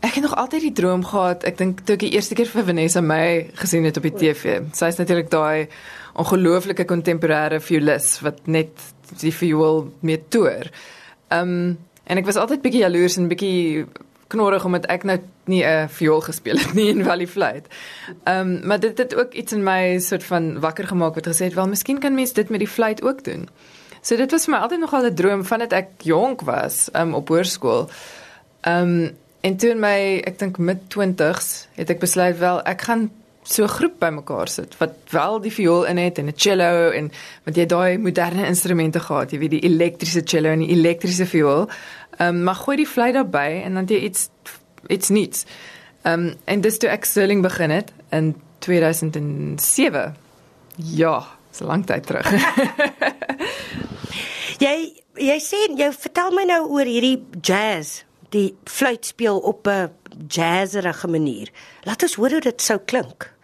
ek het nog altyd die droom gehad. Ek dink toe ek die eerste keer vir Vanessa May gesien het op die TV. Sy is natuurlik daai ongelooflike kontemporêre violis wat net die viool mee toer. Ehm um, en ek was altyd bietjie jaloers en bietjie knorrig omdat ek nou nie 'n viool gespeel het nie in Valley Flight. Ehm um, maar dit het ook iets in my soort van wakker gemaak wat gesê het wel miskien kan mens dit met die fluit ook doen. So dit was vir my altyd nogal 'n droom vandat ek jonk was um, op hoërskool. Ehm um, en toe in my ek dink mid 20s het ek besluit wel ek gaan so 'n groep bymekaar sit wat wel die viool in het en 'n cello en want jy daai moderne instrumente gehad, jy weet die elektriese cello en die elektriese viool. Ehm um, maar gooi die fluit daarbey en dan jy iets iets niets. Ehm um, en dis toe ek Sterling begin het in 2007. Ja, so lank tyd terug. jy jy sê jy vertel my nou oor hierdie jazz, die fluit speel op 'n jazzerige manier. Laat ons hoor hoe dit sou klink.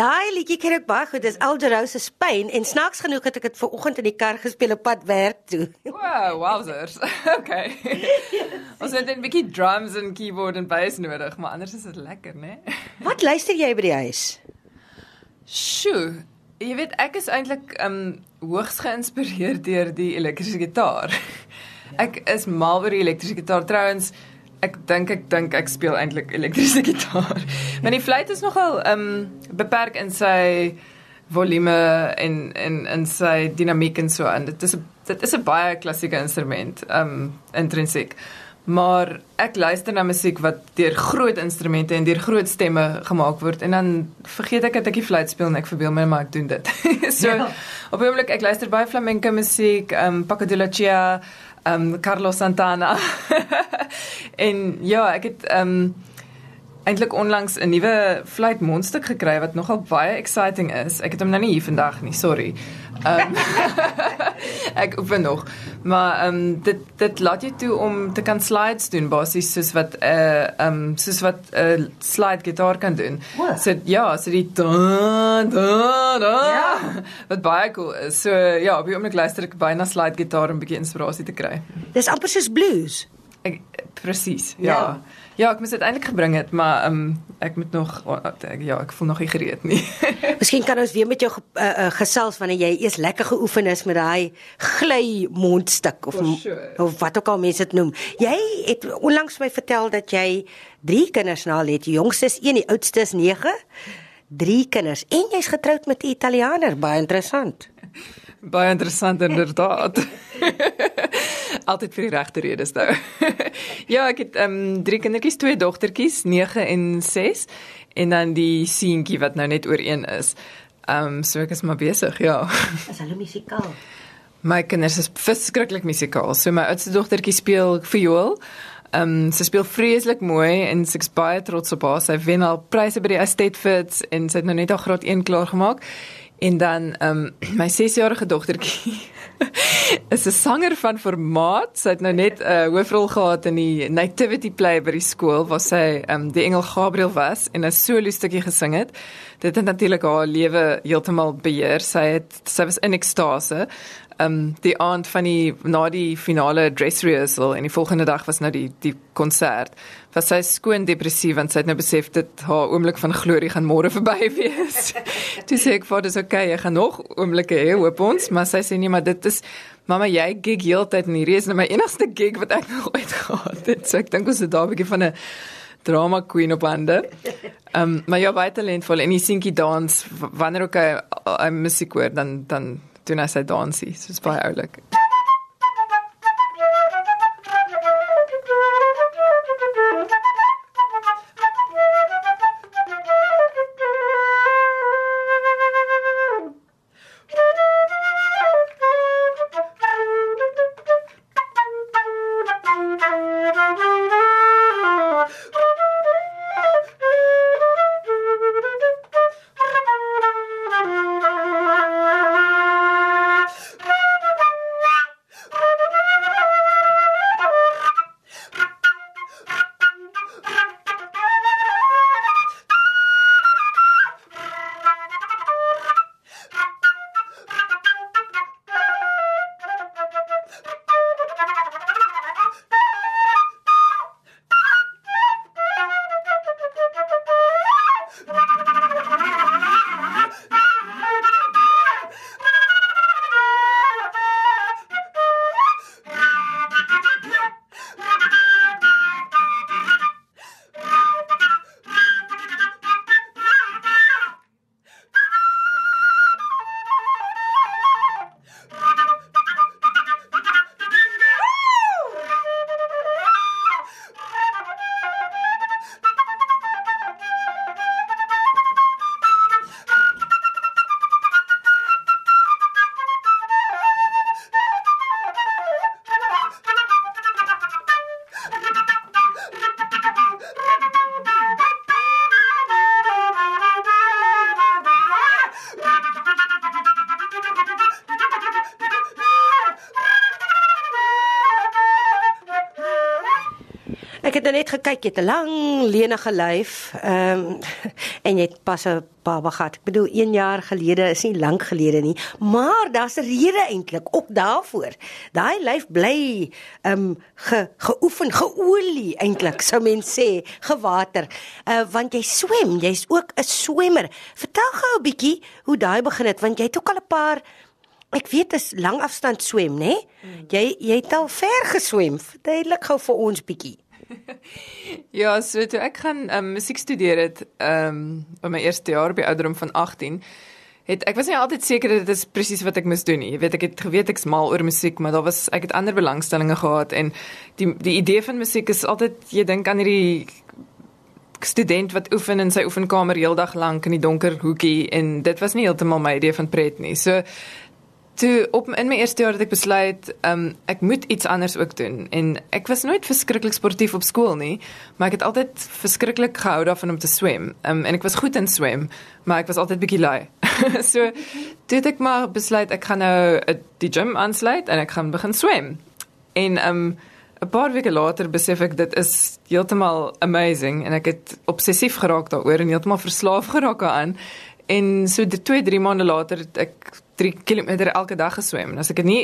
Daai liedjie ken ek baie goed. Dis Algerose Spain en snaaks genoeg het ek dit ver oggend in die kar gespeel op pad werk toe. Wow, wowzers. Okay. Ons het 'n bietjie drums en keyboard en bass nodig, maar anders is dit lekker, né? Wat luister jy by die huis? Sjoe. Jy weet ek is eintlik um hoogs geïnspireer deur die elektriese gitaar. Ek is mal oor die elektriese gitaar trouens ek dink ek dink ek speel eintlik elektriese gitaar. Maar die fluit is nogal ehm um, beperk in sy volume en en in sy dinamiek en so en dit is 'n dit is 'n baie klassieke instrument ehm um, intrinsiek. Maar ek luister na musiek wat deur groot instrumente en deur groot stemme gemaak word en dan vergeet ek dat ek die fluit speel en ek verbeel my maar ek doen dit. so ja. op 'n oomblik ek luister baie flamenco musiek, ehm um, Paco de la Chia um Carlos Santana. en ja, ek het um eintlik onlangs 'n nuwe fluit mondstuk gekry wat nogal baie exciting is. Ek het hom nou nie hier vandag nie, sorry. Um ek oefen nog. Maar um dit dit laat jou toe om te kan slides doen basies soos wat 'n uh, um soos wat 'n uh, slide gitaar kan doen. So ja, so die da da da. Ja. Wat baie cool is. So ja, op die oomblik luister ek baie na slide gitaar om 'n bietjie inspirasie te kry. Dis amper soos blues. Ek presies. Ja. ja. Ja, ek moes dit eintlik gebring het, maar ehm um, ek moet nog ja, ek voel nog nie gereed nie. Miskien kan ons weer met jou uh, uh, gesels wanneer jy eers lekker geoefen is met daai gly mondstuk of sure. of wat ook al mense dit noem. Jy het onlangs my vertel dat jy drie kinders na het. Die jongste is 1, die oudste is 9. Drie kinders en jy's getroud met 'n Italianer, baie interessant. Baie interessant inderdaad. Altyd vir die regte redes nou. ja, ek het ehm um, drie kindertjies, twee dogtertjies, 9 en 6 en dan die seentjie wat nou net oor 1 is. Ehm um, so ek is maar besig, ja. Is hulle musikaal? My kinders is verskriklik musikaal. So my oudste dogtertjie speel viool. Ehm um, sy speel vreeslik mooi en sy's baie trots op haar. Sy wen al pryse by die Estate Fits en sy het nou net al graad 1 klaar gemaak. En dan ehm um, my 6-jarige dogtertjie is 'n sanger van formaat. Sy het nou net 'n uh, hoofrol gehad in die nativity play by die skool waar sy um, die engel Gabriel was en 'n solo stukkie gesing het. Dit het natuurlik haar lewe heeltemal beheer. Sy het sy was in ekstase. Um die aand van die na die finale dress rehearsal en die volgende dag was nou die die konsert. Was sy skoon depressief want sy het nou besef dit haar oomblik van glorie gaan môre verby wees. Toe sê ek vir dis okay, jy gaan nog oomblikke hê hoop ons, maar sy sê nee, maar dit is mamma jy gig heeltyd en hierdie is nou my enigste gig wat ek nog ooit gehad het. So ek dink ons het daar 'n bietjie van 'n drama queen op hande. Ehm um, maar ja, baie talentvol en die seentjie dans wanneer ook hy, hy musiek hoor dan dan doen hy sy dansie. So is baie oulik. Ek het net gekyk, jy het 'n lang lenige lyf. Ehm um, en jy het pas 'n baba gehad. Ek bedoel 1 jaar gelede is nie lank gelede nie, maar daar's 'n rede eintlik ook daarvoor. Daai lyf bly ehm um, ge, geoefen, geolie eintlik, sou mens sê, gewater. Uh want jy swem, jy's ook 'n swemmer. Vertel gou 'n bietjie hoe daai begin het want jy het ook al 'n paar Ek weet dit is lang afstand swem, né? Nee? Jy jy het al ver geswem. Verduidelik gou vir ons bietjie. ja, so toe ek gaan um, musiek studeer het, ehm um, by my eerste jaar by ouderdom van 18, het ek was nie altyd seker dit is presies wat ek moes doen nie. Jy weet ek het geweet ek's mal oor musiek, maar daar was ek het ander belangstellings gehad en die die idee van musiek is altyd jy dink aan hierdie student wat oefen in sy oefenkamer heeldag lank in die donker hoekie en dit was nie heeltemal my idee van pret nie. So toe op in my eerste jaar het ek besluit, um, ek moet iets anders ook doen en ek was nooit verskriklik sportief op skool nie, maar ek het altyd verskriklik gehou daarvan om te swem. Um, en ek was goed in swem, maar ek was altyd bietjie lui. so toe het ek maar besluit ek gaan nou uh, die gym aansluit en ek gaan begin swem. En ehm um, 'n paar weke later besef ek dit is heeltemal amazing en ek het obsessief geraak daaroor en heeltemal verslaaf geraak daaraan. En so 2, 3 maande later het ek 3 km elke dag geswem. As ek dit nie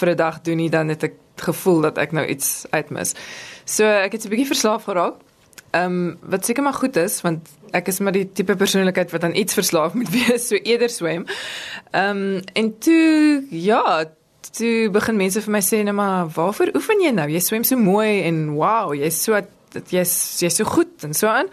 vir 'n dag doen nie, dan het ek gevoel dat ek nou iets uitmis. So ek het 'n bietjie verslaaf geraak. Ehm um, wat seker maar goed is want ek is maar die tipe persoonlikheid wat aan iets verslaaf moet wees, so eerder swem. Ehm um, en toe ja, toe begin mense vir my sê net maar waarvoor oefen jy nou? Jy swem so mooi en wow, jy's so jy's jy's so goed en so aan.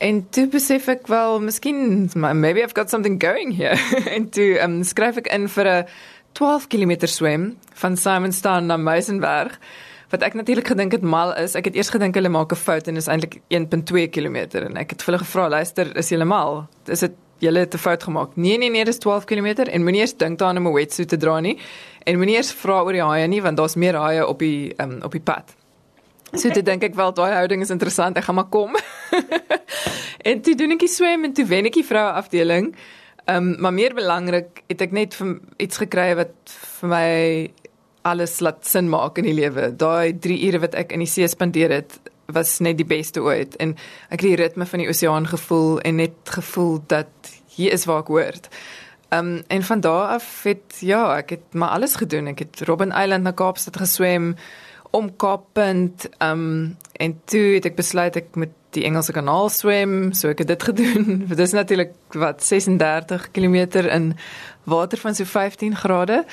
En toe besef ek wel, miskien maybe I've got something going here. en toe um, skryf ek in vir 'n 12 km swem van Simonstown na Meisenberg. Wat ek natuurlik gedink het mal is, ek het eers gedink hulle maak 'n fout en is eintlik 1.2 km en ek het vir hulle gevra, luister, is julle mal? Is dit julle het 'n fout gemaak? Nee nee nee, dis 12 km en moenie eers dink daaraan om 'n wetsuit te dra nie. En moenie eers vra oor die haie nie, want daar's meer haie op die um, op die pad. So toe dink ek wel daai houding is interessant. Ek gaan maar kom. en toe doen ek die swem en toe wen ek die vroue afdeling. Ehm um, maar meer belangrik het ek net iets gekry wat vir my alles laat sin maak in die lewe. Daai 3 ure wat ek in die see spandeer het was net die beste ooit en ek het die ritme van die oseaan gevoel en net gevoel dat hier is waar ek hoort. Ehm um, en van daar af het ja, ek het maar alles gedoen. Ek het Robben Island na Kaapstad geswem om Kaappunt ehm um, en toe het ek besluit ek moet die Engelse Kanaal swem, so ek het dit gedoen. Dit is natuurlik wat 36 km in water van so 15 grade.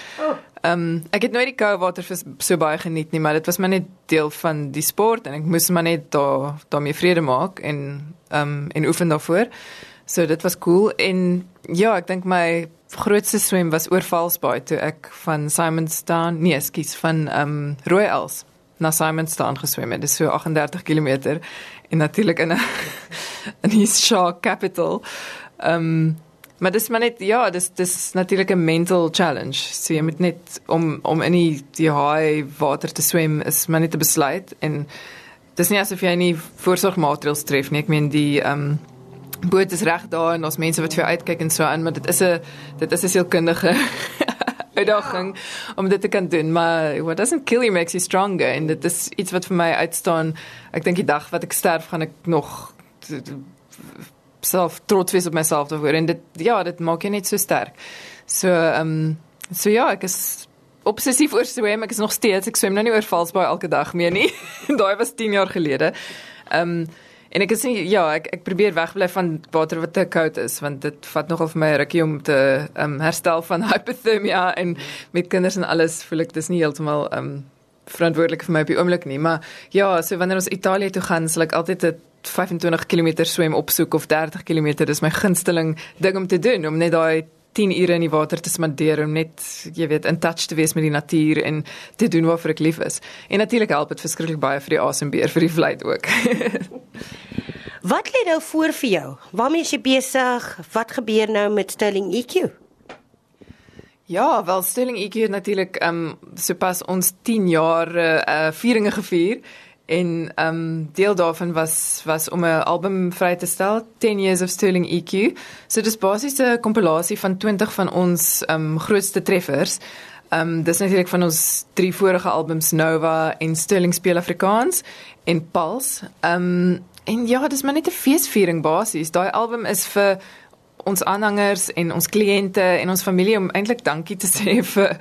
Ehm um, ek het nooit die koue water so baie geniet nie, maar dit was maar net deel van die sport en ek moes maar net daar daarmee vrede maak en ehm um, en oefen daarvoor. So dit was cool en ja, ek dink my grootste swem was oor Valsbaai toe ek van Simonstown, nee, skus, van ehm um, Royals na Simonstown geswem het. Dit is so 38 km en natuurlik in 'n in die Shark capital. Ehm um, maar dis maar net ja, dis dis natuurlik 'n mental challenge. So jy moet net om om in die, die high water te swem is maar net 'n besluit en dis nie asof jy nie voorsorgmaatreëls tref nie. Ek meen die ehm um, boot is reg daar en ons mense wat vir uitkyk en so aan, maar dit is 'n dit is 'n sielkundige uitdaging om dit te kan doen, maar what doesn't kill you makes you stronger en dit is iets wat vir my uitstaan. Ek dink die dag wat ek sterf gaan ek nog self trots wees op myself daaroor en dit ja, dit maak jou net so sterk. So ehm um, so ja, ek is obsessief oor swem. Ek is nog steeds ek swem nou nie oor Valsbaai elke dag meer nie. Daai was 10 jaar gelede. Ehm um, En ek sê ja, ek ek probeer wegbly van water wat te koud is want dit vat nogal vir my rukkie om te um, herstel van hypothermia en met kinders en alles voel ek dis nie heeltemal um verantwoordelik vir my op die oomblik nie, maar ja, so wanneer ons Italië toe gaan, sal ek altyd 'n 25 km swem opsoek of 30 km, dis my gunsteling ding om te doen om net daai 10 ure in die water te spandeer om net jy weet in touch te wees met die natuur en te doen waarvoor ek lief is. En natuurlik help dit verskriklik baie vir die asembeer vir die vlei ook. Wat lê nou voor vir jou? Waarmee is jy besig? Wat gebeur nou met Sterling EQ? Ja, wel Sterling EQ het natuurlik ehm um, sopas ons 10 jaar eh uh, vieringe gevier en ehm um, deel daarvan was was om 'n album vry te stel 10 years of Sterling EQ. So dis basies 'n kompilasie van 20 van ons ehm um, grootste treffers. Ehm um, dis natuurlik van ons drie vorige albums Nova en Sterling speel Afrikaans en Pulse. Ehm um, en ja, dis maar net 'n feesviering basies. Daai album is vir ons aanhangers en ons kliënte en ons familie om eintlik dankie te sê vir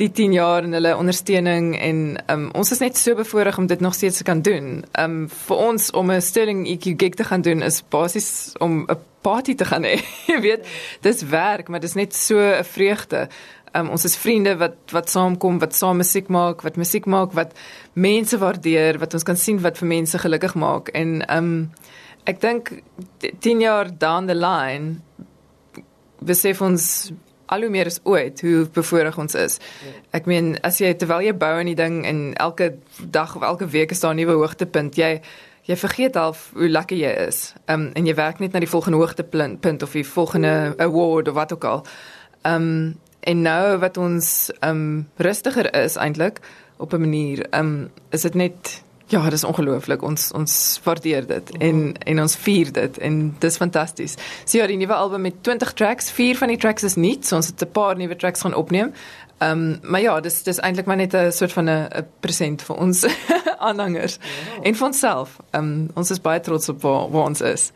die 10 jaar en hulle ondersteuning en um, ons is net so bevoorreg om dit nog steeds te kan doen. Um vir ons om 'n Sterling EQ gig te gaan doen is basies om 'n party te gaan hê. Jy weet, dis werk, maar dis net so 'n vreugde. Um, ons is vriende wat wat saamkom, wat saam musiek maak, wat musiek maak wat mense waardeer, wat ons kan sien wat vir mense gelukkig maak en um ek dink 10 jaar down the line besef ons al hoe meer as ooit hoe bevoorreg ons is. Ek meen as jy terwyl jy bou aan die ding en elke dag of elke week is daar 'n nuwe hoogtepunt, jy jy vergeet half hoe lekker jy is. Ehm um, en jy werk net na die volgende hoogtepunt of die volgende award of wat ook al. Ehm um, en nou wat ons ehm um, rustiger is eintlik op 'n manier, ehm um, is dit net Ja, dit is ongelooflik. Ons ons waardeer dit en en ons vier dit en dis fantasties. So ja, die nuwe album met 20 tracks, vier van die tracks is nuut, so ons het 'n paar nuwe tracks gaan opneem. Ehm um, maar ja, dis dis eintlik maar net 'n soort van 'n present vir ons aanhangers wow. en vir onsself. Ehm um, ons is baie trots op waar, waar ons is.